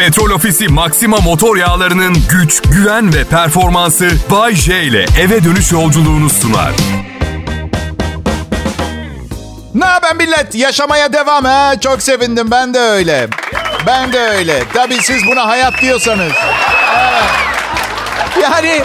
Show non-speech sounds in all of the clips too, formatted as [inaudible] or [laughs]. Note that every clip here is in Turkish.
Petrol Ofisi Maxima motor yağlarının güç, güven ve performansı Bay J ile eve dönüş yolculuğunu sunar. Ne haber millet? Yaşamaya devam ha. Çok sevindim. Ben de öyle. Ben de öyle. Tabii siz buna hayat diyorsanız. Evet. Yani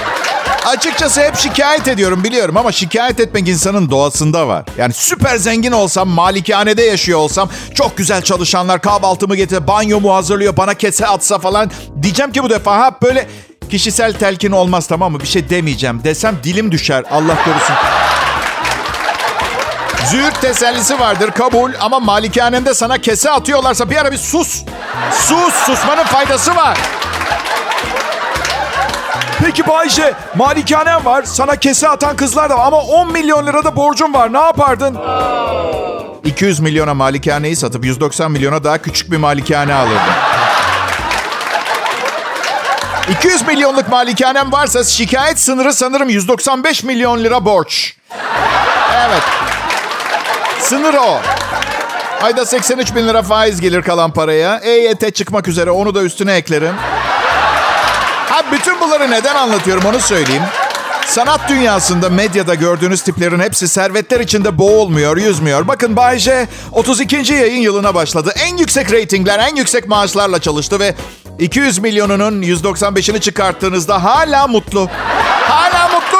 açıkçası hep şikayet ediyorum biliyorum ama şikayet etmek insanın doğasında var. Yani süper zengin olsam, malikanede yaşıyor olsam, çok güzel çalışanlar kahvaltımı getir, banyomu hazırlıyor, bana kese atsa falan. Diyeceğim ki bu defa ha böyle kişisel telkin olmaz tamam mı? Bir şey demeyeceğim. Desem dilim düşer Allah korusun. Züğürt tesellisi vardır kabul ama malikanemde sana kese atıyorlarsa bir ara bir sus. Sus, susmanın faydası var. Peki Bayce, malikanem var. Sana kese atan kızlar da var ama 10 milyon lirada borcum var. Ne yapardın? 200 milyona malikaneyi satıp 190 milyona daha küçük bir malikane alırdım. 200 milyonluk malikanem varsa şikayet sınırı sanırım 195 milyon lira borç. Evet. Sınır o. Ayda 83 bin lira faiz gelir kalan paraya. EYT çıkmak üzere onu da üstüne eklerim. Bütün bunları neden anlatıyorum onu söyleyeyim. Sanat dünyasında, medyada gördüğünüz tiplerin hepsi servetler içinde boğulmuyor, yüzmüyor. Bakın Bay J 32. yayın yılına başladı. En yüksek reytingler, en yüksek maaşlarla çalıştı ve 200 milyonunun 195'ini çıkarttığınızda hala mutlu. Hala mutlu.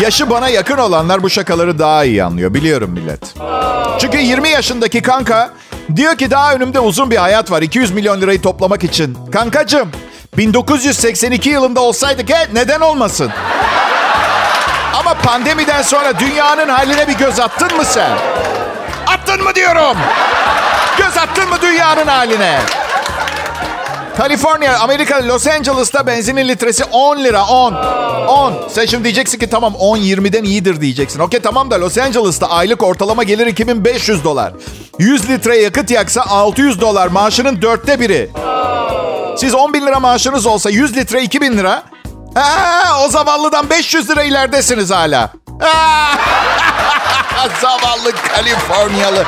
Yaşı bana yakın olanlar bu şakaları daha iyi anlıyor. Biliyorum millet. Çünkü 20 yaşındaki kanka diyor ki daha önümde uzun bir hayat var. 200 milyon lirayı toplamak için. Kankacım 1982 yılında olsaydık he, neden olmasın? Ama pandemiden sonra dünyanın haline bir göz attın mı sen? Attın mı diyorum? Göz attın mı dünyanın haline? Kaliforniya, Amerika, Los Angeles'ta benzinin litresi 10 lira. 10. 10. Sen şimdi diyeceksin ki tamam 10 20'den iyidir diyeceksin. Okey tamam da Los Angeles'ta aylık ortalama gelir 2500 dolar. 100 litre yakıt yaksa 600 dolar. Maaşının dörtte biri. Siz 10 bin lira maaşınız olsa 100 litre 2000 lira. Aa, o zavallıdan 500 lira ileridesiniz hala. Zavallı Kaliforniyalı.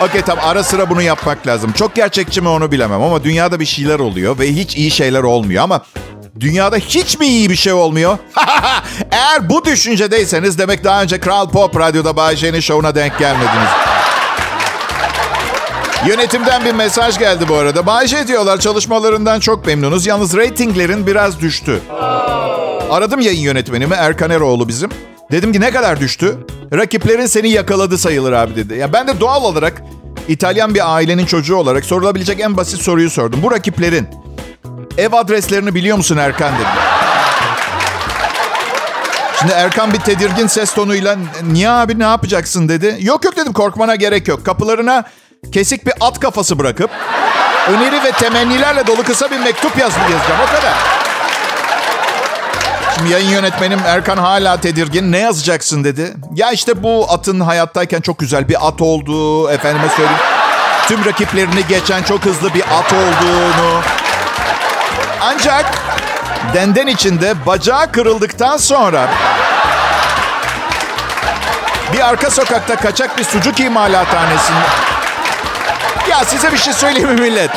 Okey tamam ara sıra bunu yapmak lazım. Çok gerçekçi mi onu bilemem ama dünyada bir şeyler oluyor ve hiç iyi şeyler olmuyor ama dünyada hiç mi iyi bir şey olmuyor? [laughs] Eğer bu düşüncedeyseniz demek daha önce Kral Pop Radyo'da Bay şovuna denk gelmediniz. Yönetimden bir mesaj geldi bu arada. Bay diyorlar çalışmalarından çok memnunuz. Yalnız reytinglerin biraz düştü. Aradım yayın yönetmenimi Erkan Eroğlu bizim. Dedim ki ne kadar düştü? Rakiplerin seni yakaladı sayılır abi dedi. Ya ben de doğal olarak İtalyan bir ailenin çocuğu olarak sorulabilecek en basit soruyu sordum. Bu rakiplerin ev adreslerini biliyor musun Erkan dedim. Şimdi Erkan bir tedirgin ses tonuyla niye abi ne yapacaksın dedi. Yok yok dedim korkmana gerek yok. Kapılarına kesik bir at kafası bırakıp öneri ve temennilerle dolu kısa bir mektup yazıp yazacağım o kadar. Şimdi yayın yönetmenim Erkan hala tedirgin. Ne yazacaksın dedi. Ya işte bu atın hayattayken çok güzel bir at olduğu, efendime söyleyeyim. Tüm rakiplerini geçen çok hızlı bir at olduğunu. Ancak denden içinde bacağı kırıldıktan sonra bir arka sokakta kaçak bir sucuk imalathanesinde... Ya size bir şey söyleyeyim mi millet?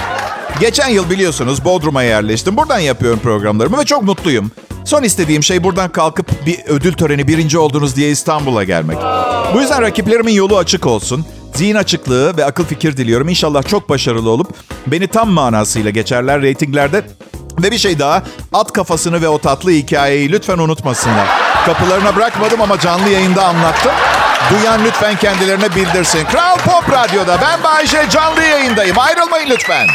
Geçen yıl biliyorsunuz Bodrum'a yerleştim. Buradan yapıyorum programlarımı ve çok mutluyum. Son istediğim şey buradan kalkıp bir ödül töreni birinci oldunuz diye İstanbul'a gelmek. Bu yüzden rakiplerimin yolu açık olsun. Zihin açıklığı ve akıl fikir diliyorum. İnşallah çok başarılı olup beni tam manasıyla geçerler reytinglerde. Ve bir şey daha, at kafasını ve o tatlı hikayeyi lütfen unutmasınlar. Kapılarına bırakmadım ama canlı yayında anlattım. Duyan lütfen kendilerine bildirsin. Kral Pop Radyo'da ben Bayşe canlı yayındayım. Ayrılmayın lütfen.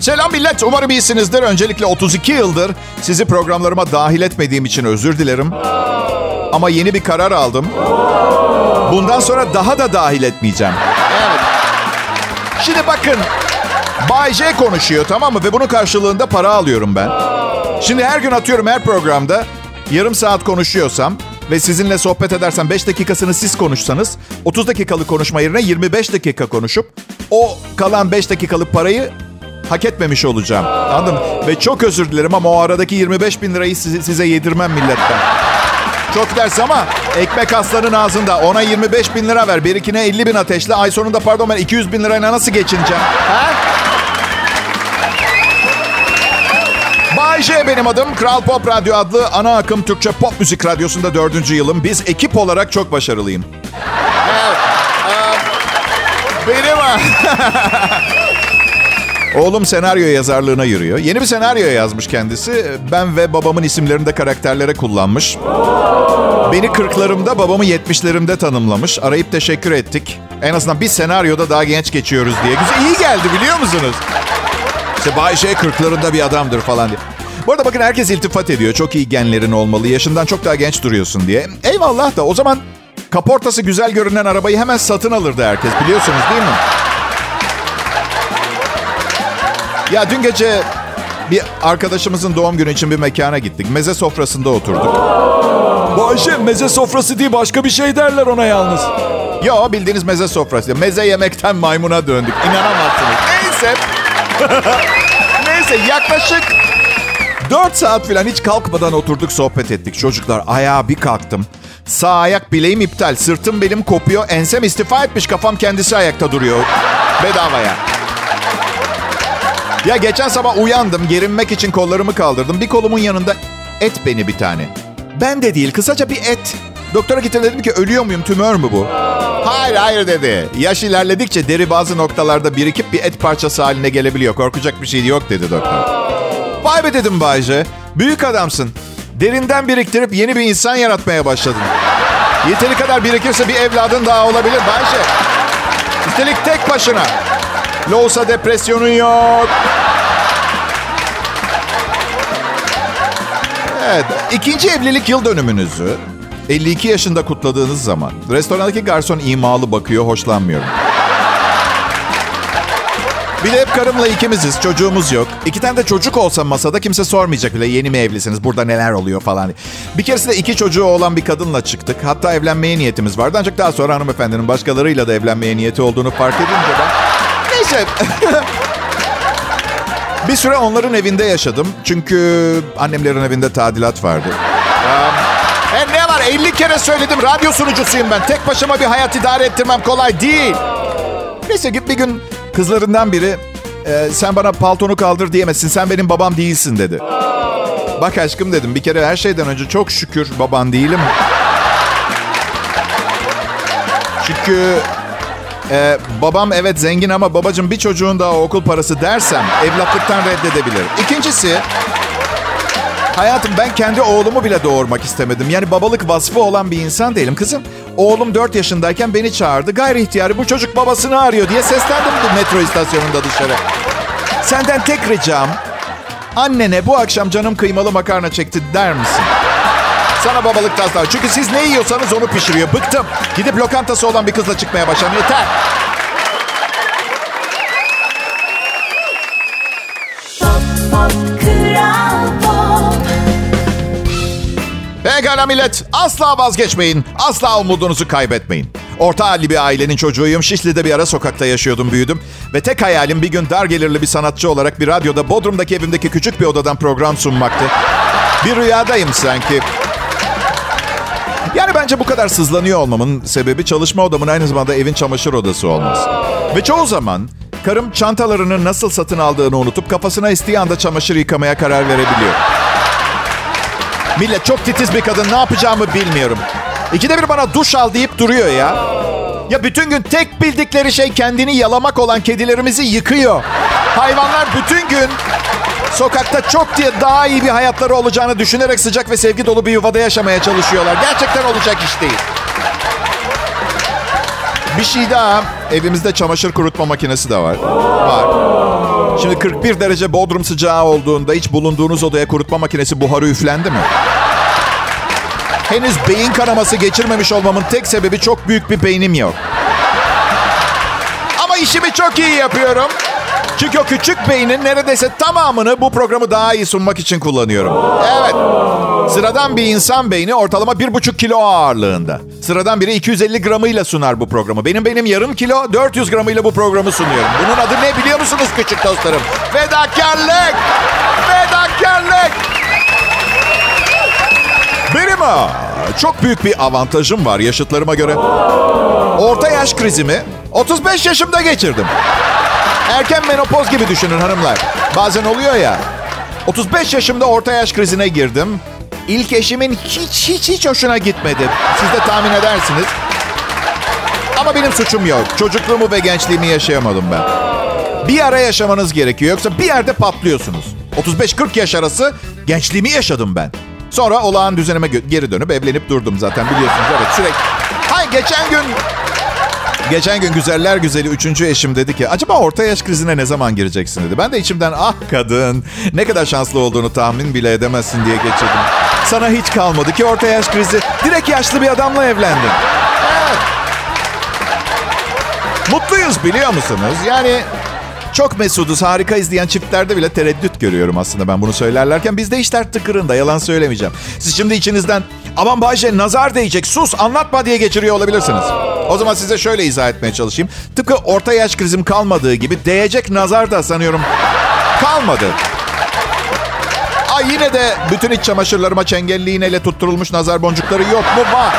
Selam millet. Umarım iyisinizdir. Öncelikle 32 yıldır sizi programlarıma dahil etmediğim için özür dilerim. Ama yeni bir karar aldım. Bundan sonra daha da dahil etmeyeceğim. Evet. Şimdi bakın. Bay J konuşuyor tamam mı? Ve bunun karşılığında para alıyorum ben. Şimdi her gün atıyorum her programda yarım saat konuşuyorsam ve sizinle sohbet edersem 5 dakikasını siz konuşsanız 30 dakikalık konuşma yerine 25 dakika konuşup o kalan 5 dakikalık parayı hak etmemiş olacağım. Anladın mı? Ve çok özür dilerim ama o aradaki 25 bin lirayı size, yedirmem milletten. Çok ders ama ekmek aslanın ağzında. Ona 25 bin lira ver. Birikine 50 bin ateşle. Ay sonunda pardon ben 200 bin lirayla nasıl geçineceğim? Ha? Bay J benim adım. Kral Pop Radyo adlı ana akım Türkçe pop müzik radyosunda dördüncü yılım. Biz ekip olarak çok başarılıyım. Benim... [laughs] Oğlum senaryo yazarlığına yürüyor. Yeni bir senaryo yazmış kendisi. Ben ve babamın isimlerini de karakterlere kullanmış. Beni kırklarımda, babamı yetmişlerimde tanımlamış. Arayıp teşekkür ettik. En azından bir senaryoda daha genç geçiyoruz diye. Güzel, iyi geldi biliyor musunuz? İşte Bayşe kırklarında bir adamdır falan diye. Bu arada bakın herkes iltifat ediyor. Çok iyi genlerin olmalı. Yaşından çok daha genç duruyorsun diye. Eyvallah da o zaman kaportası güzel görünen arabayı hemen satın alırdı herkes. Biliyorsunuz değil mi? Ya dün gece bir arkadaşımızın doğum günü için bir mekana gittik. Meze sofrasında oturduk. Bayşe meze sofrası değil başka bir şey derler ona yalnız. Yo bildiğiniz meze sofrası. Meze yemekten maymuna döndük. İnanamazsınız. Neyse. [laughs] Neyse yaklaşık 4 saat falan hiç kalkmadan oturduk sohbet ettik. Çocuklar ayağa bir kalktım. Sağ ayak bileğim iptal. Sırtım belim kopuyor. Ensem istifa etmiş. Kafam kendisi ayakta duruyor. Bedavaya. Ya geçen sabah uyandım. Gerinmek için kollarımı kaldırdım. Bir kolumun yanında et beni bir tane. Ben de değil. Kısaca bir et. Doktora gittim dedim ki ölüyor muyum? Tümör mü bu? Hayır hayır dedi. Yaş ilerledikçe deri bazı noktalarda birikip bir et parçası haline gelebiliyor. Korkacak bir şey yok dedi doktor. Vay be dedim Bayce. Büyük adamsın. Derinden biriktirip yeni bir insan yaratmaya başladın. Yeteri kadar birikirse bir evladın daha olabilir Bayce. Üstelik tek başına. Loğusa depresyonun yok. Evet, ikinci evlilik yıl dönümünüzü 52 yaşında kutladığınız zaman restorandaki garson imalı bakıyor, hoşlanmıyorum. Bir de hep karımla ikimiziz, çocuğumuz yok. İki tane de çocuk olsa masada kimse sormayacak bile yeni mi evlisiniz, burada neler oluyor falan. Bir keresinde iki çocuğu olan bir kadınla çıktık. Hatta evlenmeye niyetimiz vardı ancak daha sonra hanımefendinin başkalarıyla da evlenmeye niyeti olduğunu fark edince ben... Neyse. [laughs] bir süre onların evinde yaşadım. Çünkü annemlerin evinde tadilat vardı. E ne var 50 kere söyledim radyo sunucusuyum ben. Tek başıma bir hayat idare ettirmem kolay değil. Neyse bir gün kızlarından biri e, sen bana paltonu kaldır diyemezsin sen benim babam değilsin dedi. Bak aşkım dedim bir kere her şeyden önce çok şükür baban değilim. Çünkü ee, babam evet zengin ama babacığım bir çocuğun daha okul parası dersem evlatlıktan reddedebilir. İkincisi hayatım ben kendi oğlumu bile doğurmak istemedim. Yani babalık vasfı olan bir insan değilim. Kızım oğlum 4 yaşındayken beni çağırdı. Gayri ihtiyarı bu çocuk babasını arıyor diye seslendim metro istasyonunda dışarı. Senden tek ricam annene bu akşam canım kıymalı makarna çekti der misin? Sana babalık taslağı. Çünkü siz ne yiyorsanız onu pişiriyor. Bıktım. Gidip lokantası olan bir kızla çıkmaya başladım. Yeter. Pekala millet. Asla vazgeçmeyin. Asla umudunuzu kaybetmeyin. Orta halli bir ailenin çocuğuyum. Şişli'de bir ara sokakta yaşıyordum, büyüdüm. Ve tek hayalim bir gün dar gelirli bir sanatçı olarak bir radyoda Bodrum'daki evimdeki küçük bir odadan program sunmaktı. Bir rüyadayım sanki. Yani bence bu kadar sızlanıyor olmamın sebebi çalışma odamın aynı zamanda evin çamaşır odası olması. Ve çoğu zaman karım çantalarını nasıl satın aldığını unutup kafasına isteği anda çamaşır yıkamaya karar verebiliyor. Millet çok titiz bir kadın ne yapacağımı bilmiyorum. İkide bir bana duş al deyip duruyor ya. Ya bütün gün tek bildikleri şey kendini yalamak olan kedilerimizi yıkıyor. Hayvanlar bütün gün sokakta çok diye daha iyi bir hayatları olacağını düşünerek sıcak ve sevgi dolu bir yuvada yaşamaya çalışıyorlar. Gerçekten olacak iş değil. Bir şey daha. Evimizde çamaşır kurutma makinesi de var. Var. Şimdi 41 derece bodrum sıcağı olduğunda hiç bulunduğunuz odaya kurutma makinesi buharı üflendi mi? Henüz beyin kanaması geçirmemiş olmamın tek sebebi çok büyük bir beynim yok. Ama işimi çok iyi yapıyorum. Çünkü o küçük beynin neredeyse tamamını bu programı daha iyi sunmak için kullanıyorum. Evet. Sıradan bir insan beyni ortalama 1,5 kilo ağırlığında. Sıradan biri 250 gramıyla sunar bu programı. Benim benim yarım kilo 400 gramıyla bu programı sunuyorum. Bunun adı ne biliyor musunuz küçük dostlarım? Fedakarlık! Fedakarlık! Benim o. çok büyük bir avantajım var yaşıtlarıma göre. Orta yaş krizimi 35 yaşımda geçirdim. Erken menopoz gibi düşünün hanımlar. Bazen oluyor ya. 35 yaşımda orta yaş krizine girdim. İlk eşimin hiç hiç hiç hoşuna gitmedi. Siz de tahmin edersiniz. Ama benim suçum yok. Çocukluğumu ve gençliğimi yaşayamadım ben. Bir ara yaşamanız gerekiyor. Yoksa bir yerde patlıyorsunuz. 35-40 yaş arası gençliğimi yaşadım ben. Sonra olağan düzenime geri dönüp evlenip durdum zaten biliyorsunuz. Evet sürekli. Hay geçen gün Geçen gün güzeller güzeli üçüncü eşim dedi ki acaba orta yaş krizine ne zaman gireceksin dedi. Ben de içimden ah kadın ne kadar şanslı olduğunu tahmin bile edemezsin diye geçirdim. Sana hiç kalmadı ki orta yaş krizi. Direkt yaşlı bir adamla evlendin. Evet. Mutluyuz biliyor musunuz? Yani çok mesuduz, harika izleyen çiftlerde bile tereddüt görüyorum aslında ben bunu söylerlerken. Bizde işler tıkırında, yalan söylemeyeceğim. Siz şimdi içinizden aman Bayce nazar değecek, sus anlatma diye geçiriyor olabilirsiniz. O zaman size şöyle izah etmeye çalışayım. Tıpkı orta yaş krizim kalmadığı gibi değecek nazar da sanıyorum kalmadı. Ay yine de bütün iç çamaşırlarıma çengelli iğneyle tutturulmuş nazar boncukları yok mu? Var.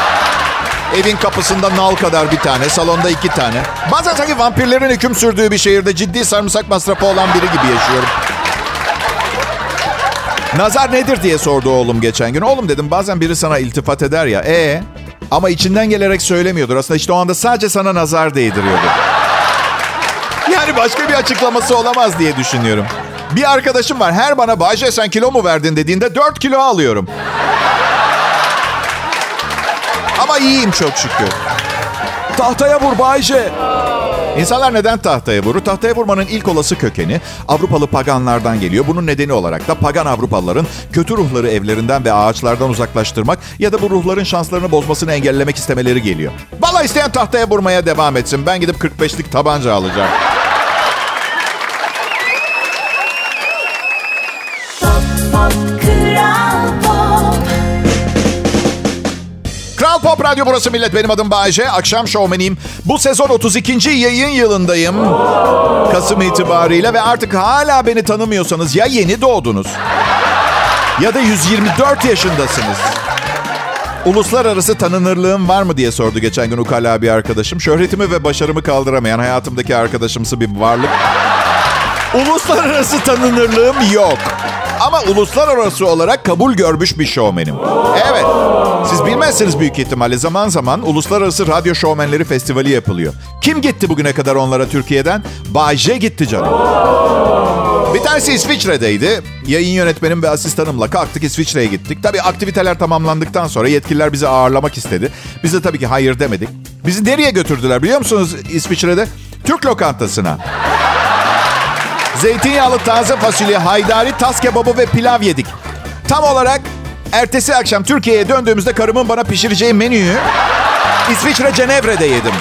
Evin kapısında nal kadar bir tane, salonda iki tane. Bazen sanki vampirlerin hüküm sürdüğü bir şehirde ciddi sarımsak masrafı olan biri gibi yaşıyorum. Nazar nedir diye sordu oğlum geçen gün. Oğlum dedim bazen biri sana iltifat eder ya. E ama içinden gelerek söylemiyordur. Aslında işte o anda sadece sana nazar değdiriyordu. Yani başka bir açıklaması olamaz diye düşünüyorum. Bir arkadaşım var her bana Bayce sen kilo mu verdin dediğinde 4 kilo alıyorum. Ama iyiyim çok şükür. Tahtaya vur Bayce. İnsanlar neden tahtaya vurur? Tahtaya vurmanın ilk olası kökeni Avrupalı paganlardan geliyor. Bunun nedeni olarak da pagan Avrupalıların kötü ruhları evlerinden ve ağaçlardan uzaklaştırmak ya da bu ruhların şanslarını bozmasını engellemek istemeleri geliyor. Valla isteyen tahtaya vurmaya devam etsin. Ben gidip 45'lik tabanca alacağım. Radyo burası millet. Benim adım Bayece. Akşam şovmeniyim. Bu sezon 32. yayın yılındayım. Kasım itibariyle ve artık hala beni tanımıyorsanız ya yeni doğdunuz ya da 124 yaşındasınız. Uluslararası tanınırlığım var mı diye sordu geçen gün ukala bir arkadaşım. Şöhretimi ve başarımı kaldıramayan hayatımdaki arkadaşımsı bir varlık. Uluslararası tanınırlığım yok. Ama uluslararası olarak kabul görmüş bir şovmenim. Evet. Siz bilmezsiniz büyük ihtimalle zaman zaman Uluslararası Radyo Şovmenleri Festivali yapılıyor. Kim gitti bugüne kadar onlara Türkiye'den? Bay gitti canım. Bir tanesi İsviçre'deydi. Yayın yönetmenim ve asistanımla kalktık İsviçre'ye gittik. Tabii aktiviteler tamamlandıktan sonra yetkililer bizi ağırlamak istedi. Biz de tabii ki hayır demedik. Bizi nereye götürdüler biliyor musunuz İsviçre'de? Türk lokantasına. Zeytinyağlı taze fasulye, haydari, tas kebabı ve pilav yedik. Tam olarak ertesi akşam Türkiye'ye döndüğümüzde karımın bana pişireceği menüyü İsviçre Cenevre'de yedim.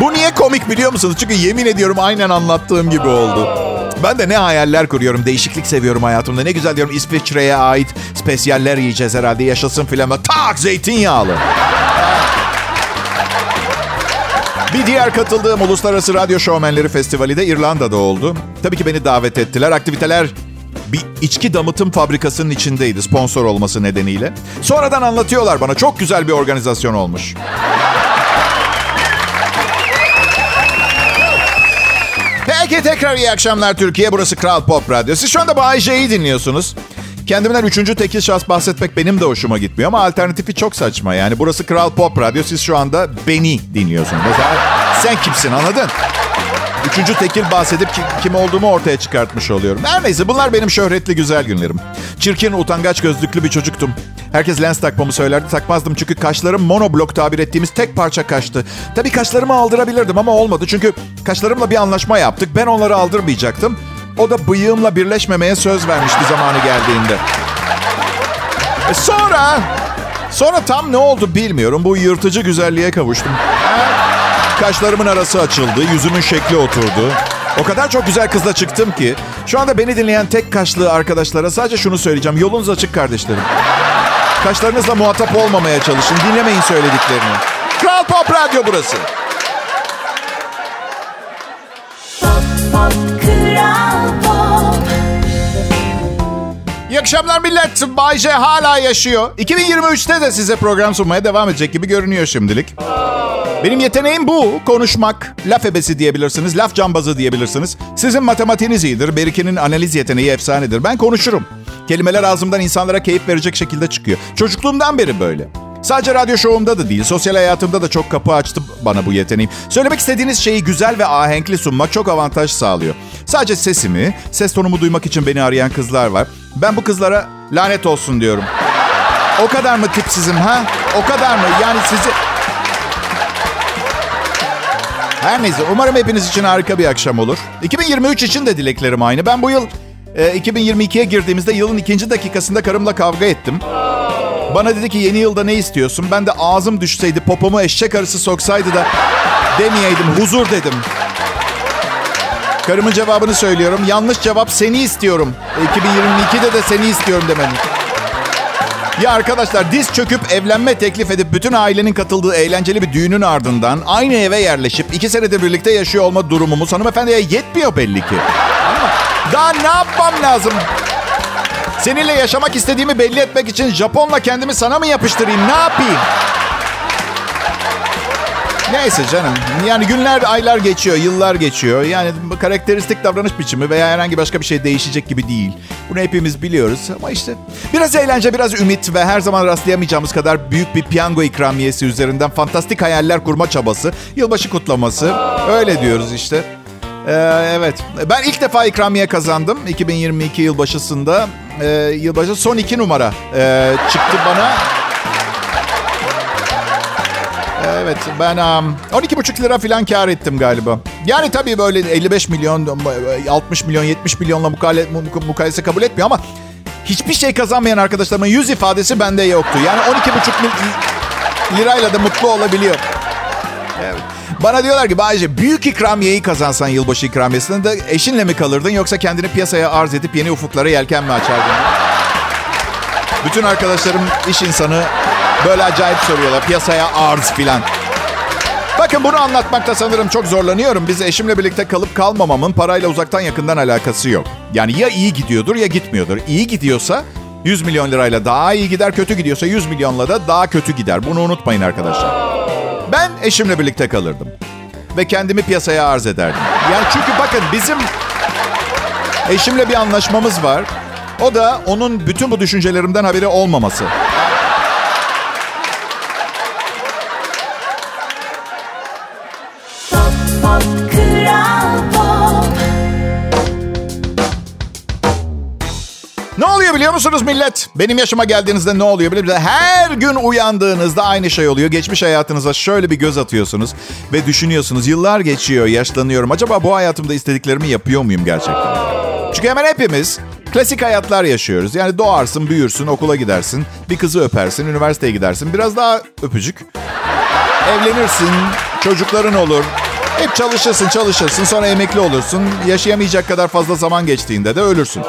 Bu niye komik biliyor musunuz? Çünkü yemin ediyorum aynen anlattığım gibi oldu. Ben de ne hayaller kuruyorum. Değişiklik seviyorum hayatımda. Ne güzel diyorum İsviçre'ye ait spesyaller yiyeceğiz herhalde. Yaşasın filan. Tak zeytinyağlı. Bir diğer katıldığım Uluslararası Radyo Şovmenleri Festivali de İrlanda'da oldu. Tabii ki beni davet ettiler. Aktiviteler bir içki damıtım fabrikasının içindeydi sponsor olması nedeniyle. Sonradan anlatıyorlar bana çok güzel bir organizasyon olmuş. Peki tekrar iyi akşamlar Türkiye. Burası Kral Pop Radyo. Siz şu anda Bay J'yi dinliyorsunuz. Kendimden üçüncü tekil şahıs bahsetmek benim de hoşuma gitmiyor ama alternatifi çok saçma. Yani burası Kral Pop Radyo. Siz şu anda beni dinliyorsunuz. Mesela sen kimsin anladın? Üçüncü tekil bahsedip kim olduğumu ortaya çıkartmış oluyorum. Her neyse bunlar benim şöhretli güzel günlerim. Çirkin, utangaç gözlüklü bir çocuktum. Herkes lens takmamı söylerdi. Takmazdım çünkü kaşlarım monoblok tabir ettiğimiz tek parça kaştı. Tabii kaşlarımı aldırabilirdim ama olmadı. Çünkü kaşlarımla bir anlaşma yaptık. Ben onları aldırmayacaktım. O da bıyığımla birleşmemeye söz vermişti zamanı geldiğinde. E sonra, sonra tam ne oldu bilmiyorum. Bu yırtıcı güzelliğe kavuştum. Kaşlarımın arası açıldı, yüzümün şekli oturdu. O kadar çok güzel kızla çıktım ki şu anda beni dinleyen tek kaşlı arkadaşlara sadece şunu söyleyeceğim. Yolunuz açık kardeşlerim. Kaşlarınızla muhatap olmamaya çalışın. Dinlemeyin söylediklerini. Kral Pop Radyo burası. İyi akşamlar millet. Bay J hala yaşıyor. 2023'te de size program sunmaya devam edecek gibi görünüyor şimdilik. Benim yeteneğim bu. Konuşmak. Laf ebesi diyebilirsiniz. Laf cambazı diyebilirsiniz. Sizin matematiğiniz iyidir. Berike'nin analiz yeteneği efsanedir. Ben konuşurum. Kelimeler ağzımdan insanlara keyif verecek şekilde çıkıyor. Çocukluğumdan beri böyle. Sadece radyo şovumda da değil, sosyal hayatımda da çok kapı açtı bana bu yeteneğim. Söylemek istediğiniz şeyi güzel ve ahenkli sunmak çok avantaj sağlıyor. Sadece sesimi, ses tonumu duymak için beni arayan kızlar var. Ben bu kızlara lanet olsun diyorum. O kadar mı tipsizim ha? O kadar mı? Yani sizi... Her neyse umarım hepiniz için harika bir akşam olur. 2023 için de dileklerim aynı. Ben bu yıl e, 2022'ye girdiğimizde yılın ikinci dakikasında karımla kavga ettim. Bana dedi ki yeni yılda ne istiyorsun? Ben de ağzım düşseydi popomu eşek arısı soksaydı da demeyeydim huzur dedim. Karımın cevabını söylüyorum. Yanlış cevap seni istiyorum. 2022'de de seni istiyorum demedim. Ya arkadaşlar diz çöküp evlenme teklif edip bütün ailenin katıldığı eğlenceli bir düğünün ardından aynı eve yerleşip iki senedir birlikte yaşıyor olma durumumuz hanımefendiye yetmiyor belli ki. Daha ne yapmam lazım? Seninle yaşamak istediğimi belli etmek için Japonla kendimi sana mı yapıştırayım? Ne yapayım? Neyse canım. Yani günler, aylar geçiyor, yıllar geçiyor. Yani karakteristik davranış biçimi veya herhangi başka bir şey değişecek gibi değil. Bunu hepimiz biliyoruz ama işte biraz eğlence, biraz ümit ve her zaman rastlayamayacağımız kadar büyük bir piyango ikramiyesi üzerinden fantastik hayaller kurma çabası, yılbaşı kutlaması. Öyle diyoruz işte. Ee, evet. Ben ilk defa ikramiye kazandım 2022 yılbaşısında. Ee, yılbaşı son iki numara ee, çıktı bana. Evet ben um, 12,5 lira falan kar ettim galiba. Yani tabii böyle 55 milyon, 60 milyon, 70 milyonla mukale, mukayese kabul etmiyor ama hiçbir şey kazanmayan arkadaşlarımın yüz ifadesi bende yoktu. Yani 12,5 lirayla da mutlu olabiliyor. Evet. Bana diyorlar ki Bayce büyük ikramiyeyi kazansan yılbaşı ikramiyesinde de eşinle mi kalırdın yoksa kendini piyasaya arz edip yeni ufuklara yelken mi açardın? Bütün arkadaşlarım iş insanı böyle acayip soruyorlar. Piyasaya arz filan. Bakın bunu anlatmakta sanırım çok zorlanıyorum. Biz eşimle birlikte kalıp kalmamamın parayla uzaktan yakından alakası yok. Yani ya iyi gidiyordur ya gitmiyordur. İyi gidiyorsa 100 milyon lirayla daha iyi gider, kötü gidiyorsa 100 milyonla da daha kötü gider. Bunu unutmayın arkadaşlar. Ben eşimle birlikte kalırdım. Ve kendimi piyasaya arz ederdim. Yani çünkü bakın bizim eşimle bir anlaşmamız var. O da onun bütün bu düşüncelerimden haberi olmaması. Biliyor musunuz millet? Benim yaşıma geldiğinizde ne oluyor biliyor musunuz? Her gün uyandığınızda aynı şey oluyor. Geçmiş hayatınıza şöyle bir göz atıyorsunuz ve düşünüyorsunuz. Yıllar geçiyor, yaşlanıyorum. Acaba bu hayatımda istediklerimi yapıyor muyum gerçekten? Çünkü hemen hepimiz klasik hayatlar yaşıyoruz. Yani doğarsın, büyürsün, okula gidersin, bir kızı öpersin, üniversiteye gidersin. Biraz daha öpücük. Evlenirsin, çocukların olur. Hep çalışırsın, çalışırsın, sonra emekli olursun. Yaşayamayacak kadar fazla zaman geçtiğinde de ölürsün.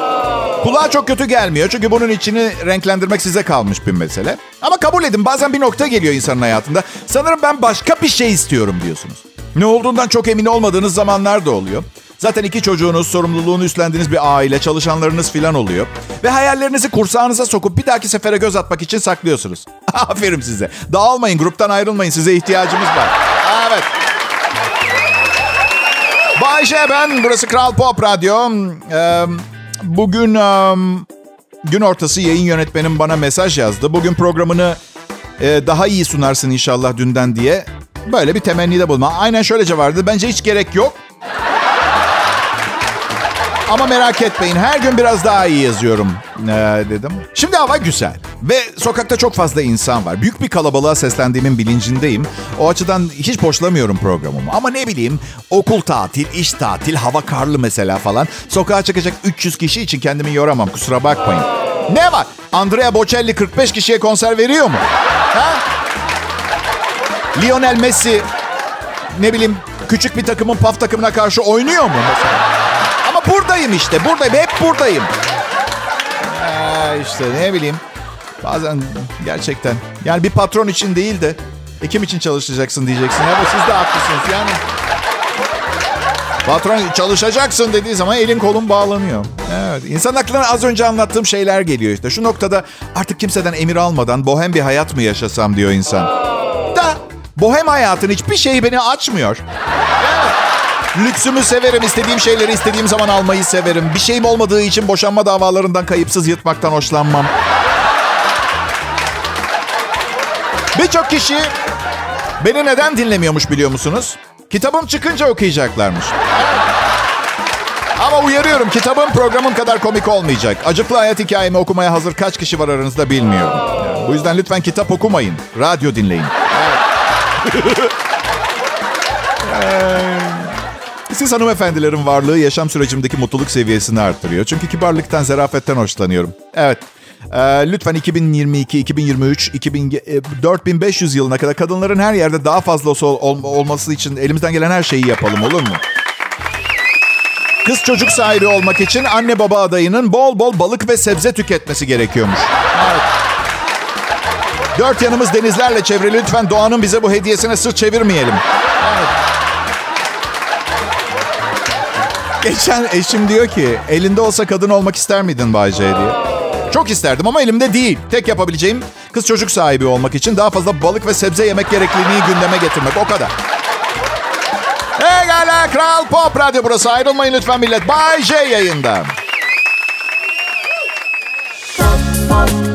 Kulağa çok kötü gelmiyor çünkü bunun içini renklendirmek size kalmış bir mesele. Ama kabul edin bazen bir nokta geliyor insanın hayatında. Sanırım ben başka bir şey istiyorum diyorsunuz. Ne olduğundan çok emin olmadığınız zamanlar da oluyor. Zaten iki çocuğunuz, sorumluluğunu üstlendiğiniz bir aile, çalışanlarınız filan oluyor. Ve hayallerinizi kursağınıza sokup bir dahaki sefere göz atmak için saklıyorsunuz. [laughs] Aferin size. Dağılmayın, gruptan ayrılmayın. Size ihtiyacımız var. Evet. Bayşe ben. Burası Kral Pop Radyo. Ee, bugün um, gün ortası yayın yönetmenim bana mesaj yazdı. Bugün programını e, daha iyi sunarsın inşallah dünden diye. Böyle bir temennide bulma. Aynen şöylece vardı. Bence hiç gerek yok. Ama merak etmeyin her gün biraz daha iyi yazıyorum ee, dedim. Şimdi hava güzel ve sokakta çok fazla insan var. Büyük bir kalabalığa seslendiğimin bilincindeyim. O açıdan hiç boşlamıyorum programımı. Ama ne bileyim okul tatil, iş tatil, hava karlı mesela falan. Sokağa çıkacak 300 kişi için kendimi yoramam kusura bakmayın. Ne var? Andrea Bocelli 45 kişiye konser veriyor mu? Ha? Lionel Messi ne bileyim küçük bir takımın paf takımına karşı oynuyor mu mesela? buradayım işte. Buradayım. Hep buradayım. Ee, işte ne bileyim. Bazen gerçekten. Yani bir patron için değil de e, kim için çalışacaksın diyeceksin. Ama siz de haklısınız yani. Patron çalışacaksın dediği zaman elin kolun bağlanıyor. Evet. İnsan aklına az önce anlattığım şeyler geliyor işte. Şu noktada artık kimseden emir almadan bohem bir hayat mı yaşasam diyor insan. Da bohem hayatın hiçbir şeyi beni açmıyor. Lüksümü severim. istediğim şeyleri istediğim zaman almayı severim. Bir şeyim olmadığı için boşanma davalarından kayıpsız yırtmaktan hoşlanmam. Birçok kişi beni neden dinlemiyormuş biliyor musunuz? Kitabım çıkınca okuyacaklarmış. Ama uyarıyorum kitabım programım kadar komik olmayacak. Acıklı hayat hikayemi okumaya hazır kaç kişi var aranızda bilmiyorum. Bu yüzden lütfen kitap okumayın. Radyo dinleyin. Siz hanımefendilerin varlığı yaşam sürecimdeki mutluluk seviyesini arttırıyor. Çünkü kibarlıktan, zarafetten hoşlanıyorum. Evet. Ee, lütfen 2022, 2023, 2000, 4500 yılına kadar kadınların her yerde daha fazla ol, olması için elimizden gelen her şeyi yapalım olur mu? Kız çocuk sahibi olmak için anne baba adayının bol bol balık ve sebze tüketmesi gerekiyormuş. Evet. Dört yanımız denizlerle çevrili. Lütfen doğanın bize bu hediyesine sırt çevirmeyelim. Evet. Geçen eşim diyor ki elinde olsa kadın olmak ister miydin Bayce diye. Çok isterdim ama elimde değil. Tek yapabileceğim kız çocuk sahibi olmak için daha fazla balık ve sebze yemek gerekliliğini gündeme getirmek. O kadar. Hey gala Kral Pop Radyo burası. Ayrılmayın lütfen millet. Bay J yayında. Pop, pop,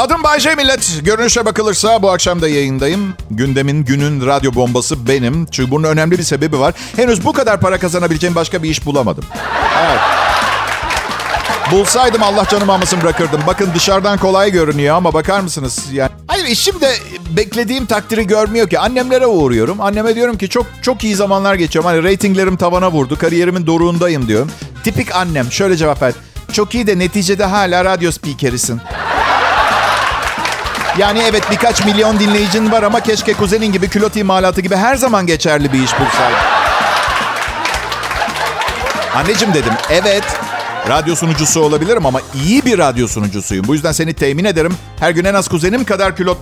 Adım Bayce Millet. Görünüşe bakılırsa bu akşam da yayındayım. Gündemin, günün radyo bombası benim. Çünkü bunun önemli bir sebebi var. Henüz bu kadar para kazanabileceğim başka bir iş bulamadım. Evet. Bulsaydım Allah canımı almasın bırakırdım. Bakın dışarıdan kolay görünüyor ama bakar mısınız? Yani Hayır işim de beklediğim takdiri görmüyor ki. Annemlere uğruyorum. Anneme diyorum ki çok çok iyi zamanlar geçiyorum. Hani reytinglerim tavana vurdu. Kariyerimin doruğundayım diyorum. Tipik annem şöyle cevap ver. Çok iyi de neticede hala radyo spikerisin. Yani evet birkaç milyon dinleyicin var ama keşke kuzenin gibi külot imalatı gibi her zaman geçerli bir iş bulsaydın. Anneciğim dedim evet radyo sunucusu olabilirim ama iyi bir radyo sunucusuyum. Bu yüzden seni temin ederim. Her gün en az kuzenim kadar külot...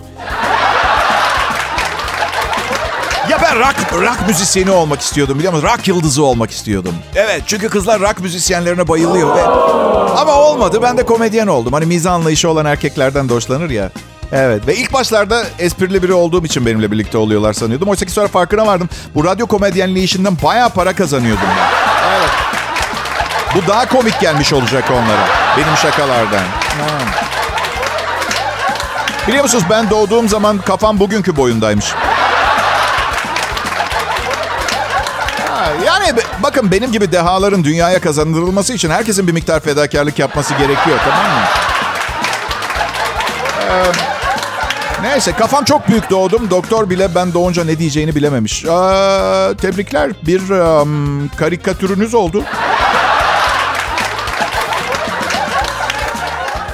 Ya ben rock, rock müzisyeni olmak istiyordum biliyor musun? Rock yıldızı olmak istiyordum. Evet çünkü kızlar rock müzisyenlerine bayılıyor. Ve... Ama olmadı ben de komedyen oldum. Hani mizah anlayışı olan erkeklerden de hoşlanır ya. Evet ve ilk başlarda esprili biri olduğum için benimle birlikte oluyorlar sanıyordum. Oysa ki sonra farkına vardım. Bu radyo komedyenliği işinden bayağı para kazanıyordum ben. Evet. Bu daha komik gelmiş olacak onlara. Benim şakalardan. Ha. Biliyor musunuz ben doğduğum zaman kafam bugünkü boyundaymış. yani bakın benim gibi dehaların dünyaya kazandırılması için herkesin bir miktar fedakarlık yapması gerekiyor tamam mı? Ee, Neyse kafam çok büyük doğdum. Doktor bile ben doğunca ne diyeceğini bilememiş. Aa, tebrikler. Bir um, karikatürünüz oldu.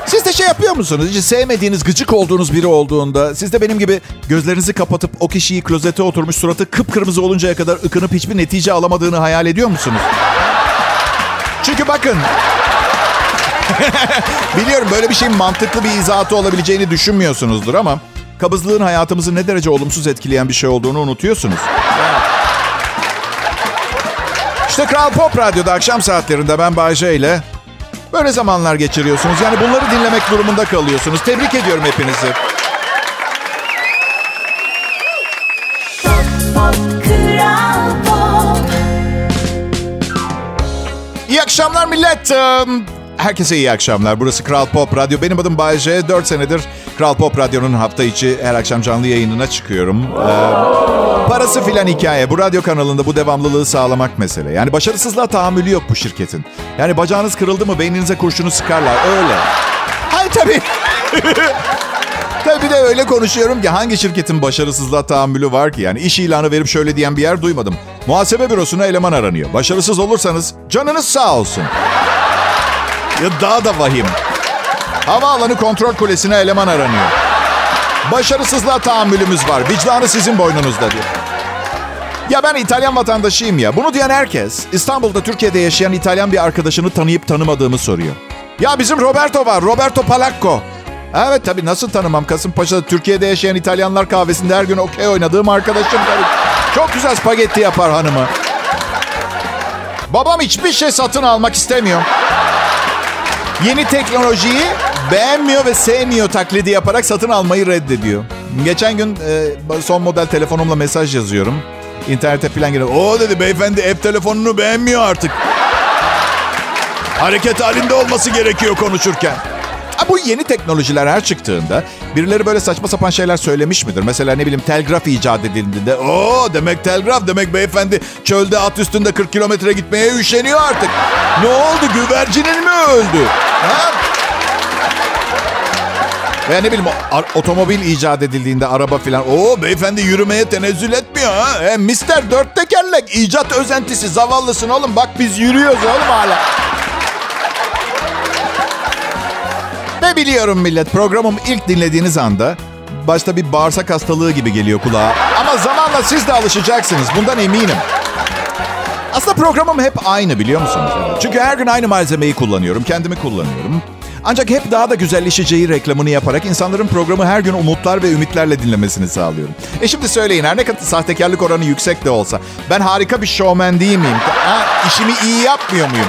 Siz de şey yapıyor musunuz? Hiç sevmediğiniz, gıcık olduğunuz biri olduğunda siz de benim gibi gözlerinizi kapatıp o kişiyi klozete oturmuş suratı kıpkırmızı oluncaya kadar ıkınıp hiçbir netice alamadığını hayal ediyor musunuz? Çünkü bakın [laughs] Biliyorum böyle bir şeyin mantıklı bir izahatı olabileceğini düşünmüyorsunuzdur ama kabızlığın hayatımızı ne derece olumsuz etkileyen bir şey olduğunu unutuyorsunuz. İşte Kral Pop Radyo'da akşam saatlerinde ben Bayce ile böyle zamanlar geçiriyorsunuz. Yani bunları dinlemek durumunda kalıyorsunuz. Tebrik ediyorum hepinizi. İyi akşamlar millet. Herkese iyi akşamlar. Burası Kral Pop Radyo. Benim adım Bayece. 4 senedir Kral Pop Radyo'nun hafta içi her akşam canlı yayınına çıkıyorum. Ee, parası filan hikaye. Bu radyo kanalında bu devamlılığı sağlamak mesele. Yani başarısızlığa tahammülü yok bu şirketin. Yani bacağınız kırıldı mı beyninize kurşunu sıkarlar. Öyle. Hayır tabii. [laughs] Tabii de öyle konuşuyorum ki hangi şirketin başarısızlığa tahammülü var ki? Yani iş ilanı verip şöyle diyen bir yer duymadım. Muhasebe bürosuna eleman aranıyor. Başarısız olursanız canınız sağ olsun. Ya daha da vahim. Havaalanı kontrol kulesine eleman aranıyor. Başarısızlığa tahammülümüz var. Vicdanı sizin boynunuzda diyor. Ya ben İtalyan vatandaşıyım ya. Bunu diyen herkes İstanbul'da Türkiye'de yaşayan İtalyan bir arkadaşını tanıyıp tanımadığımı soruyor. Ya bizim Roberto var. Roberto Palacco. Evet tabii nasıl tanımam Kasımpaşa'da Türkiye'de yaşayan İtalyanlar kahvesinde her gün okey oynadığım arkadaşım. Tabii. Çok güzel spagetti yapar hanımı. Babam hiçbir şey satın almak istemiyor. Yeni teknolojiyi beğenmiyor ve sevmiyor taklidi yaparak satın almayı reddediyor. Geçen gün e, son model telefonumla mesaj yazıyorum. İnternete falan giriyor. O dedi beyefendi ev telefonunu beğenmiyor artık. Hareket halinde olması gerekiyor konuşurken. Ha, bu yeni teknolojiler her çıktığında birileri böyle saçma sapan şeyler söylemiş midir? Mesela ne bileyim telgraf icat edildiğinde. o demek telgraf demek beyefendi çölde at üstünde 40 kilometre gitmeye üşeniyor artık. Ne oldu güvercinin mi öldü? Ha? Veya ne bileyim otomobil icat edildiğinde araba filan. O beyefendi yürümeye tenezzül etmiyor ha. E, Mister dört tekerlek icat özentisi zavallısın oğlum. Bak biz yürüyoruz oğlum hala. Ve biliyorum millet programım ilk dinlediğiniz anda başta bir bağırsak hastalığı gibi geliyor kulağa. Ama zamanla siz de alışacaksınız. Bundan eminim. Aslında programım hep aynı biliyor musunuz? Çünkü her gün aynı malzemeyi kullanıyorum. Kendimi kullanıyorum. Ancak hep daha da güzelleşeceği reklamını yaparak insanların programı her gün umutlar ve ümitlerle dinlemesini sağlıyorum. E şimdi söyleyin her ne kadar sahtekarlık oranı yüksek de olsa ben harika bir showman değil miyim? Ha, işimi iyi yapmıyor muyum?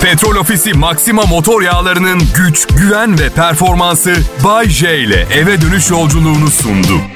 Petrol Ofisi Maxima motor yağlarının güç, güven ve performansı Bay J ile eve dönüş yolculuğunu sundu.